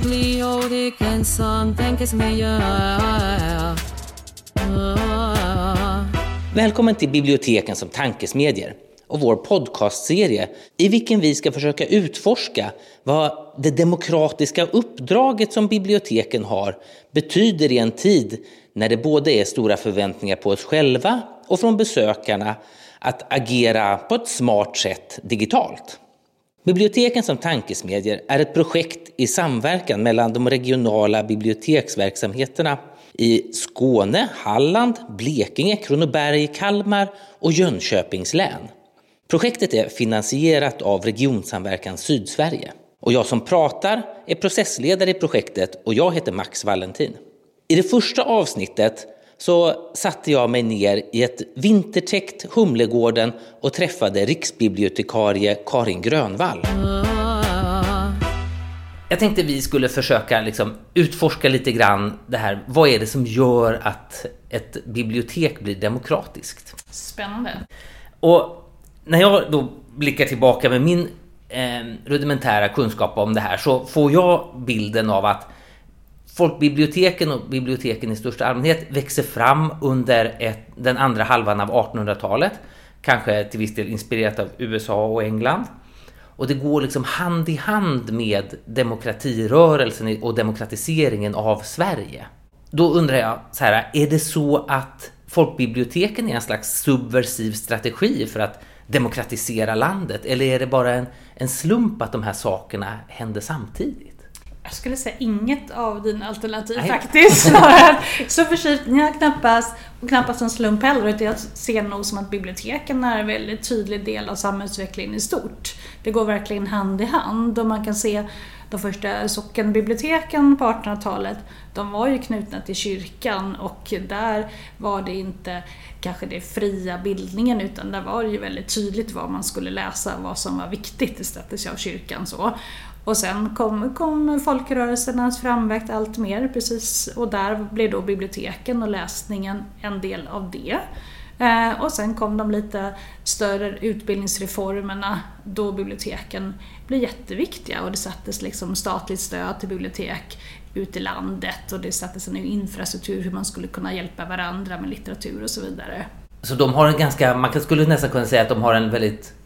biblioteken som tankesmedjor. Välkommen till Biblioteken som tankesmedjor och vår podcastserie i vilken vi ska försöka utforska vad det demokratiska uppdraget som biblioteken har betyder i en tid när det både är stora förväntningar på oss själva och från besökarna att agera på ett smart sätt digitalt. Biblioteken som tankesmedjor är ett projekt i samverkan mellan de regionala biblioteksverksamheterna i Skåne, Halland, Blekinge, Kronoberg, Kalmar och Jönköpings län. Projektet är finansierat av Regionsamverkan Sydsverige. Och jag som pratar är processledare i projektet och jag heter Max Valentin. I det första avsnittet så satte jag mig ner i ett vintertäckt Humlegården och träffade riksbibliotekarie Karin Grönvall. Jag tänkte vi skulle försöka liksom utforska lite grann det här. Vad är det som gör att ett bibliotek blir demokratiskt? Spännande. Och när jag då blickar tillbaka med min eh, rudimentära kunskap om det här så får jag bilden av att folkbiblioteken och biblioteken i största allmänhet växer fram under ett, den andra halvan av 1800-talet. Kanske till viss del inspirerat av USA och England. Och det går liksom hand i hand med demokratirörelsen och demokratiseringen av Sverige. Då undrar jag så här, är det så att folkbiblioteken är en slags subversiv strategi för att demokratisera landet? Eller är det bara en, en slump att de här sakerna händer samtidigt? Jag skulle säga inget av dina alternativ Nej. faktiskt. så förtjust, nej, knappast, och knappast en slump heller. Utan jag ser nog som att biblioteken är en väldigt tydlig del av samhällsutvecklingen i stort. Det går verkligen hand i hand och man kan se de första sockenbiblioteken på 1800-talet, de var ju knutna till kyrkan och där var det inte kanske det fria bildningen utan där var det ju väldigt tydligt vad man skulle läsa, vad som var viktigt, sattes ju av kyrkan så. Och sen kom, kom folkrörelsernas framväxt allt mer, precis, och där blev då biblioteken och läsningen en del av det. Eh, och sen kom de lite större utbildningsreformerna då biblioteken blev jätteviktiga och det sattes liksom statligt stöd till bibliotek ute i landet och det sattes en infrastruktur hur man skulle kunna hjälpa varandra med litteratur och så vidare. Så de har en ganska, man skulle nästan kunna säga att de har en väldigt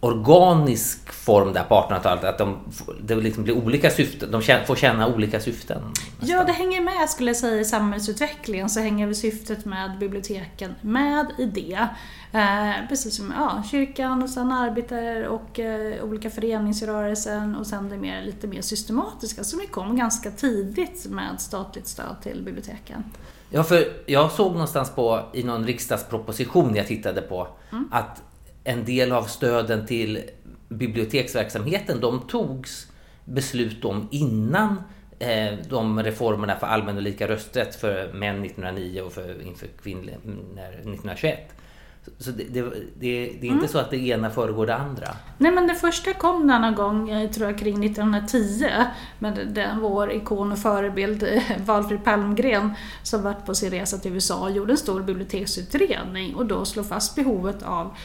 organisk form där på 1800-talet, att de, det liksom blir olika syften, de får känna olika syften. Ja, det hänger med skulle jag säga i samhällsutvecklingen så hänger väl syftet med biblioteken med i det. Eh, precis som ja, kyrkan och sen arbetar och eh, olika föreningsrörelsen och sen det mer, lite mer systematiska som ju kom ganska tidigt med statligt stöd till biblioteken. Ja, för jag såg någonstans på, i någon riksdagsproposition jag tittade på, att en del av stöden till biblioteksverksamheten, de togs beslut om innan eh, de reformerna för allmän och lika rösträtt för män 1909 och för, inför kvinnor 1921. Så det, det, det, det är inte så att det ena föregår det andra. Nej men det första kom någon gång, jag tror jag kring 1910, med den, vår ikon och förebild eh, Valfrid Palmgren som varit på sin resa till USA och gjorde en stor biblioteksutredning och då slog fast behovet av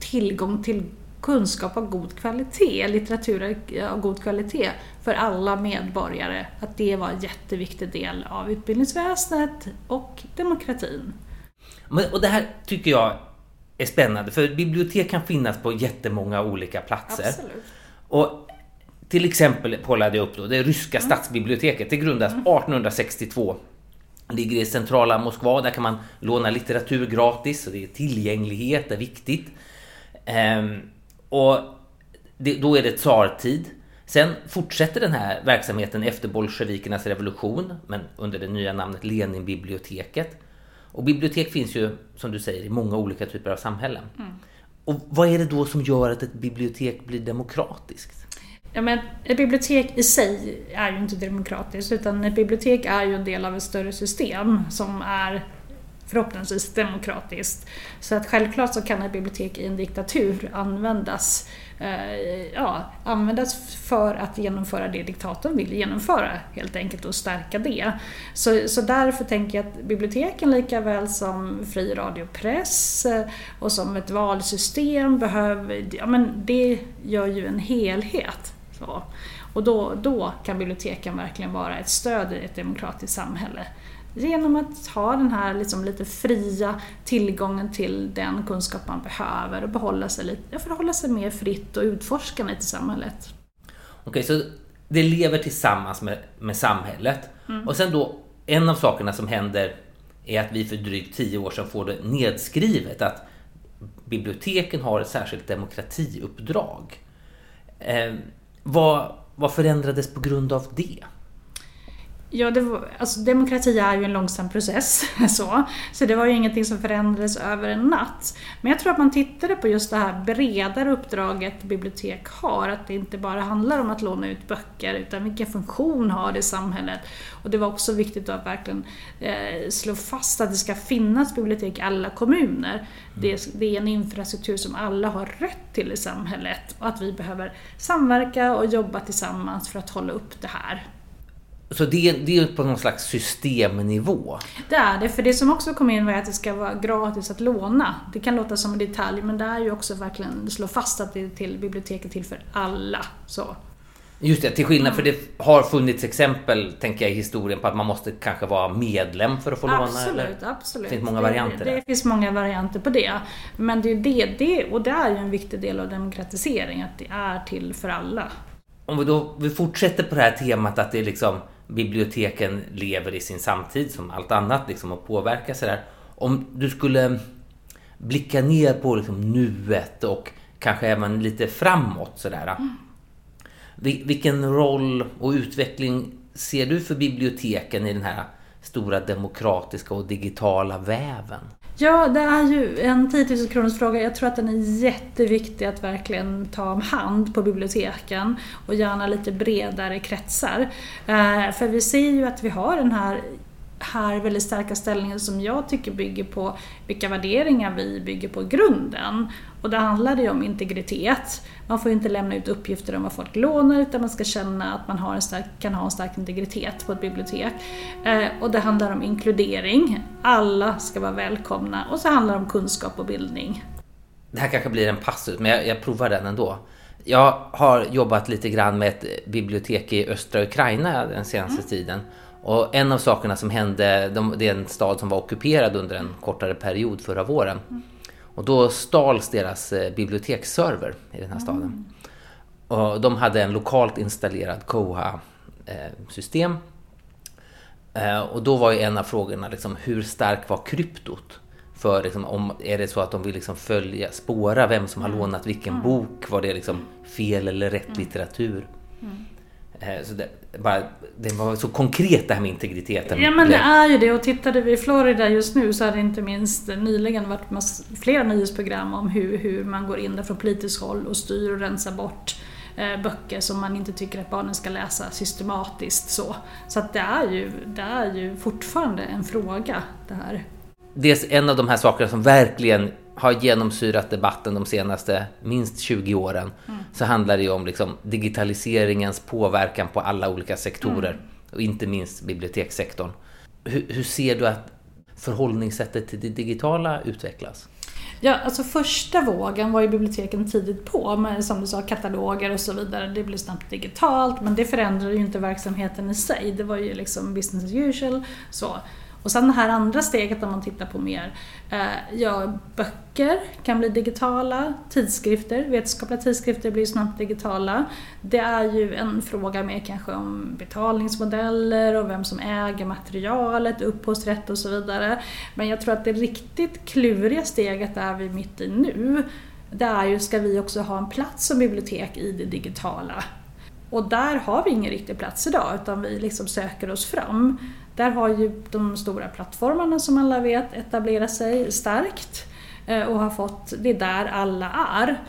tillgång till kunskap av god kvalitet, litteratur av god kvalitet för alla medborgare. Att det var en jätteviktig del av utbildningsväsendet och demokratin. Och det här tycker jag är spännande, för bibliotek kan finnas på jättemånga olika platser. Absolut. Och till exempel kollade jag upp då, det ryska stadsbiblioteket, det grundades 1862. Ligger i centrala Moskva, där kan man låna litteratur gratis och det är tillgänglighet är viktigt. Ehm, och det, då är det tsartid. Sen fortsätter den här verksamheten efter bolsjevikernas revolution, men under det nya namnet Leninbiblioteket. Och bibliotek finns ju, som du säger, i många olika typer av samhällen. Och vad är det då som gör att ett bibliotek blir demokratiskt? Ja, men ett bibliotek i sig är ju inte demokratiskt utan ett bibliotek är ju en del av ett större system som är förhoppningsvis demokratiskt. Så att självklart så kan ett bibliotek i en diktatur användas, eh, ja, användas för att genomföra det diktatorn vill genomföra helt enkelt och stärka det. Så, så därför tänker jag att biblioteken lika väl som fri radio och press eh, och som ett valsystem behöver, ja men det gör ju en helhet. Så. Och då, då kan biblioteken verkligen vara ett stöd i ett demokratiskt samhälle. Genom att ha den här liksom lite fria tillgången till den kunskap man behöver och behålla sig, lite, förhålla sig mer fritt och utforskande till samhället. Okej, så det lever tillsammans med, med samhället. Mm. Och sen då, en av sakerna som händer är att vi för drygt tio år sedan får det nedskrivet att biblioteken har ett särskilt demokratiuppdrag. Eh, vad, vad förändrades på grund av det? Ja, det var, alltså, demokrati är ju en långsam process. Så. så det var ju ingenting som förändrades över en natt. Men jag tror att man tittade på just det här bredare uppdraget bibliotek har. Att det inte bara handlar om att låna ut böcker utan vilken funktion har det i samhället. Och det var också viktigt att verkligen eh, slå fast att det ska finnas bibliotek i alla kommuner. Mm. Det, det är en infrastruktur som alla har rätt till i samhället och att vi behöver samverka och jobba tillsammans för att hålla upp det här. Så det, det är på någon slags systemnivå? Det är det, för det som också kom in var att det ska vara gratis att låna. Det kan låta som en detalj, men det är ju också verkligen slå fast att det är till biblioteket till för alla. Så. Just det, till skillnad för det har funnits exempel, tänker jag, i historien på att man måste kanske vara medlem för att få absolut, låna? Absolut, absolut. Det finns många varianter det, det finns många varianter på det. Men det är det, det, och det är ju en viktig del av demokratisering, att det är till för alla. Om vi då vi fortsätter på det här temat att det är liksom biblioteken lever i sin samtid som allt annat liksom, och påverkar sådär. Om du skulle blicka ner på liksom, nuet och kanske även lite framåt sådär. Mm. Vilken roll och utveckling ser du för biblioteken i den här stora demokratiska och digitala väven? Ja, det är ju en 10 000 kronors fråga. Jag tror att den är jätteviktig att verkligen ta om hand på biblioteken och gärna lite bredare kretsar. Eh, för vi ser ju att vi har den här här väldigt starka ställningen som jag tycker bygger på vilka värderingar vi bygger på i grunden. Och det handlar ju om integritet. Man får inte lämna ut uppgifter om vad folk lånar utan man ska känna att man har en stark, kan ha en stark integritet på ett bibliotek. Eh, och det handlar om inkludering. Alla ska vara välkomna. Och så handlar det om kunskap och bildning. Det här kanske blir en passus, men jag, jag provar den ändå. Jag har jobbat lite grann med ett bibliotek i östra Ukraina den senaste mm. tiden. Och en av sakerna som hände, de, det är en stad som var ockuperad under en kortare period förra våren. Mm. Och då stals deras eh, biblioteksserver i den här staden. Mm. Och de hade en lokalt installerad Koha-system. Eh, och då var ju en av frågorna liksom, hur stark var kryptot? För liksom, om, är det så att de vill liksom följa, spåra vem som har mm. lånat vilken mm. bok? Var det liksom fel eller rätt mm. litteratur? Mm. Eh, så det, bara, det var så konkret det här med integriteten. Ja men det är ju det och tittade vi i Florida just nu så har det inte minst nyligen varit flera nyhetsprogram om hur, hur man går in där från politiskt håll och styr och rensar bort eh, böcker som man inte tycker att barnen ska läsa systematiskt. Så, så att det, är ju, det är ju fortfarande en fråga det här. Det är en av de här sakerna som verkligen har genomsyrat debatten de senaste minst 20 åren mm. så handlar det ju om liksom digitaliseringens påverkan på alla olika sektorer mm. och inte minst bibliotekssektorn. Hur, hur, ser du att förhållningssättet till det digitala utvecklas? Ja, alltså första vågen var ju biblioteken tidigt på med som du sa kataloger och så vidare. Det blev snabbt digitalt men det förändrade ju inte verksamheten i sig. Det var ju liksom business as usual. Så. Och sen det här andra steget om man tittar på mer, eh, ja, böcker kan bli digitala, tidskrifter, vetenskapliga tidskrifter blir snabbt digitala. Det är ju en fråga mer kanske om betalningsmodeller och vem som äger materialet, upphovsrätt och så vidare. Men jag tror att det riktigt kluriga steget är vi mitt i nu. Det är ju, ska vi också ha en plats som bibliotek i det digitala? Och där har vi ingen riktig plats idag utan vi liksom söker oss fram. Där har ju de stora plattformarna som alla vet etablerat sig starkt eh, och har fått, det är där alla är.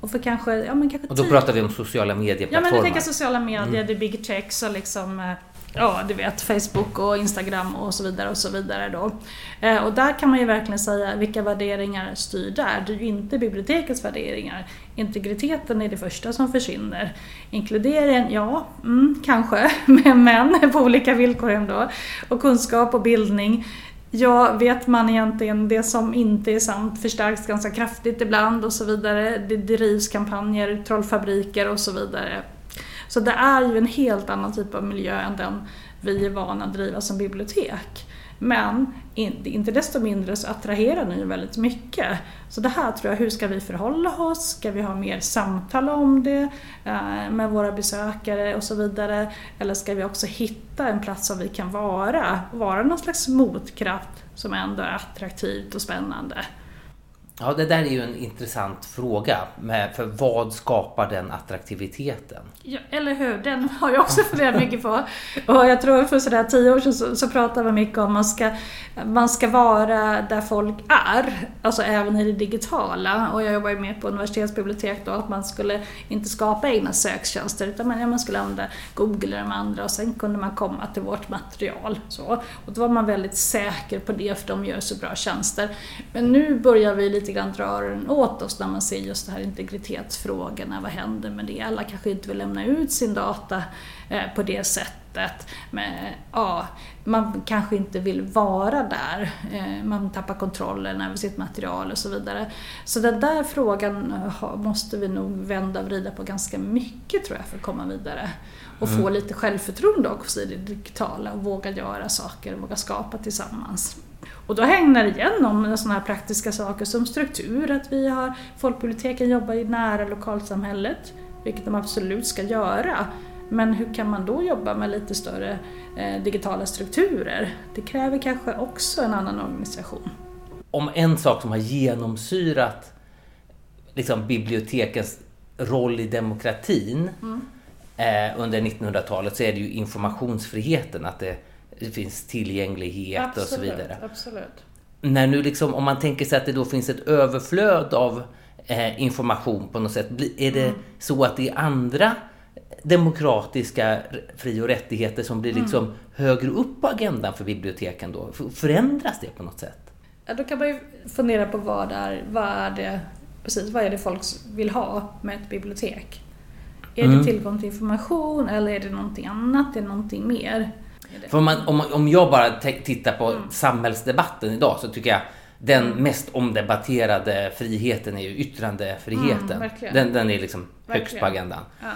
Och, för kanske, ja, men kanske och då pratar vi om sociala medieplattformar? Ja men vi tänker sociala medier, mm. det är big techs och liksom eh, ja, du vet, Facebook och Instagram och så vidare och så vidare då. Eh, och där kan man ju verkligen säga vilka värderingar styr där. Det är ju inte bibliotekets värderingar. Integriteten är det första som försvinner. Inkluderingen, ja, mm, kanske, men på olika villkor ändå. Och kunskap och bildning. Ja, vet man egentligen det som inte är sant förstärks ganska kraftigt ibland och så vidare. Det drivs kampanjer, trollfabriker och så vidare. Så det är ju en helt annan typ av miljö än den vi är vana att driva som bibliotek. Men inte desto mindre så attraherar den ju väldigt mycket. Så det här tror jag, hur ska vi förhålla oss? Ska vi ha mer samtal om det eh, med våra besökare och så vidare? Eller ska vi också hitta en plats som vi kan vara? Vara någon slags motkraft som ändå är attraktivt och spännande. Ja, det där är ju en intressant fråga. Med, för vad skapar den attraktiviteten? Ja, eller hur? Den har jag också funderat mycket på. Och jag tror för sådär tio år sedan så, så pratade man mycket om att man ska, man ska vara där folk är. Alltså även i det digitala. Och jag jobbar ju med på universitetsbibliotek då, att man skulle inte skapa egna söktjänster utan man, ja, man skulle använda Google eller de andra och sen kunde man komma till vårt material. Så. Och då var man väldigt säker på det för de gör så bra tjänster. Men nu börjar vi lite lite grann drar den åt oss när man ser just det här integritetsfrågorna. Vad händer med det? Alla kanske inte vill lämna ut sin data eh, på det sättet. Men, ja, man kanske inte vill vara där. Eh, man tappar kontrollen över sitt material och så vidare. Så den där frågan eh, måste vi nog vända och vrida på ganska mycket tror jag för att komma vidare. Och mm. få lite självförtroende också i det digitala och våga göra saker och våga skapa tillsammans. Och då hänger det igen om sådana här praktiska saker som struktur, att vi har folkbiblioteken jobbar i nära lokalsamhället, vilket de absolut ska göra. Men hur kan man då jobba med lite större eh, digitala strukturer? Det kräver kanske också en annan organisation. Om en sak som har genomsyrat liksom, bibliotekens roll i demokratin mm. eh, under 1900-talet så är det ju informationsfriheten. Att det, det finns tillgänglighet absolut, och så vidare. Absolut. När nu liksom, om man tänker sig att det då finns ett överflöd av eh, information på något sätt. Är det mm. så att det är andra demokratiska fri och rättigheter som blir liksom mm. högre upp på agendan för biblioteken då? Förändras det på något sätt? Ja, då kan man ju fundera på vad är, vad är det precis, vad är det folk vill ha med ett bibliotek? Är mm. det tillgång till information eller är det någonting annat? Är det någonting mer? För om, man, om, om jag bara tittar på mm. samhällsdebatten idag så tycker jag den mm. mest omdebatterade friheten är ju yttrandefriheten. Mm, den, den är liksom verkligen. högst på agendan. Ja.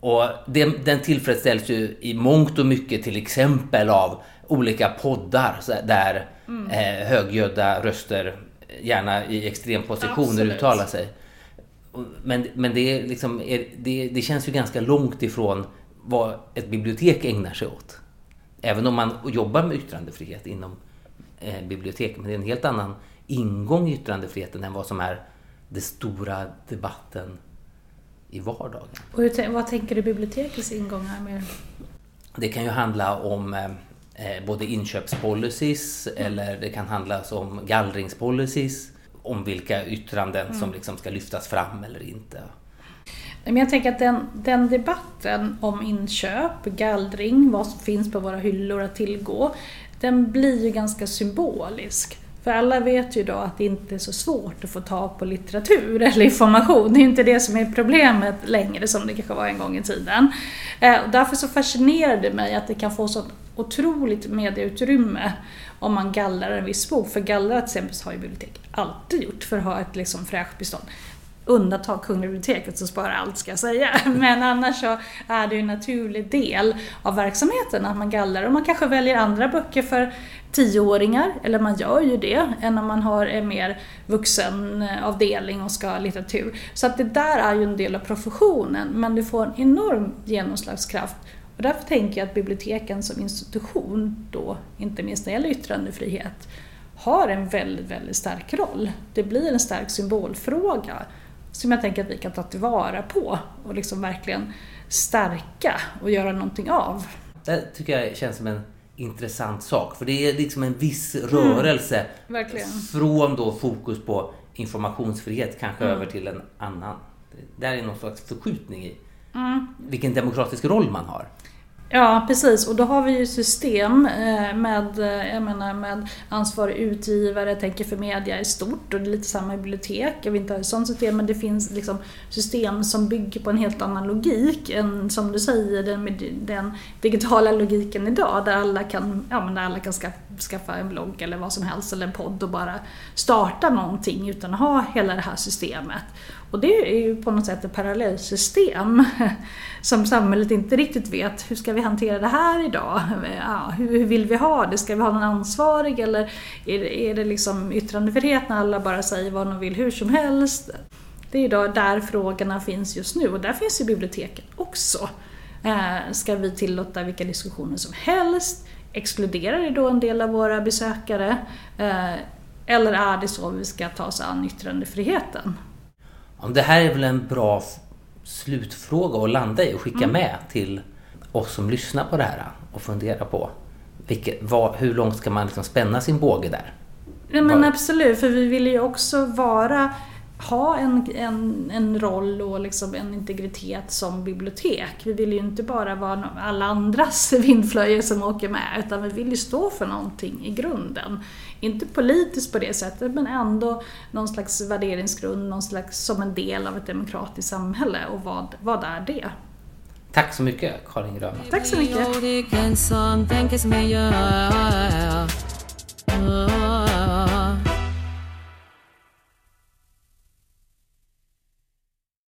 Och den, den tillfredsställs ju i mångt och mycket till exempel av olika poddar där mm. eh, högljudda röster, gärna i extrempositioner, Absolut. uttalar sig. Men, men det, liksom, det, det känns ju ganska långt ifrån vad ett bibliotek ägnar sig åt. Även om man jobbar med yttrandefrihet inom eh, biblioteken. Men det är en helt annan ingång i yttrandefriheten än vad som är den stora debatten i vardagen. Och hur, vad tänker du bibliotekets ingångar med? Det kan ju handla om eh, eh både inköpspolicies mm. eller det kan handla om gallringspolicies. Om vilka yttranden mm. som liksom ska lyftas fram eller inte. Men jag tänker att den, den debatten om inköp, gallring, vad som finns på våra hyllor att tillgå, den blir ju ganska symbolisk. För alla vet ju då att det inte är så svårt att få tag på litteratur eller information. Det är inte det som är problemet längre som det kanske var en gång i tiden. Eh, därför så fascinerar det mig att det kan få så otroligt medieutrymme om man gallrar en viss bok. För gallrat till exempel har ju bibliotek alltid gjort för att ha ett liksom fräscht bestånd. Undantag Kungliga biblioteket som sparar allt ska jag säga. Men annars så är det ju en naturlig del av verksamheten att man gallrar och man kanske väljer andra böcker för tioåringar, eller man gör ju det, än om man har en mer vuxenavdelning eh, och ska ha litteratur. Så att det där är ju en del av professionen, men du får en enorm genomslagskraft. Och därför tänker jag att biblioteken som institution då, inte minst när det gäller yttrandefrihet, har en väldigt, väldigt stark roll. Det blir en stark symbolfråga som jag tänker att vi kan ta tillvara på och liksom verkligen stärka och göra någonting av. Det tycker jag känns som en intressant sak. För det är liksom en viss rörelse mm, från då fokus på informationsfrihet kanske mm. över till en annan. Det där är någon slags förskjutning i mm. vilken demokratisk roll man har. Ja, precis. Och då har vi ju system eh, med, eh, jag menar, med ansvarig utgivare, tänker för media i stort och det är lite samma bibliotek. Jag vill inte ha ett sånt system men det finns liksom system som bygger på en helt annan logik än som du säger den, den digitala logiken idag där alla kan, ja, men där alla kan skaffa en blogg eller vad som helst eller en podd och bara starta någonting utan att ha hela det här systemet. Och det är ju på något sätt ett parallellsystem som samhället inte riktigt vet. Hur ska vi hantera det här idag? Ja, hur, vill vi ha det? Ska vi ha någon ansvarig eller är det, liksom yttrandefrihet när alla bara säger vad de vill hur som helst? Det är ju där frågorna finns just nu och där finns ju biblioteken också. Eh, ska vi tillåta vilka diskussioner som helst? Exkluderar det då en del av våra besökare? Eh, eller är det så vi ska ta oss an yttrandefriheten? Det här är väl en bra slutfråga att landa i och skicka mm. med till oss som lyssnar på det här och fundera på vilket, vad, hur långt ska man liksom spänna sin båge där? Ja, men absolut, för vi vill ju också vara ha en, en, en roll och liksom en integritet som bibliotek. Vi vill ju inte bara vara alla andras vindflöjor som åker med, utan vi vill ju stå för någonting i grunden. Inte politiskt på det sättet, men ändå någon slags värderingsgrund, någon slags som en del av ett demokratiskt samhälle. Och vad, vad är det? Tack så mycket Karin Grönman. Tack så mycket.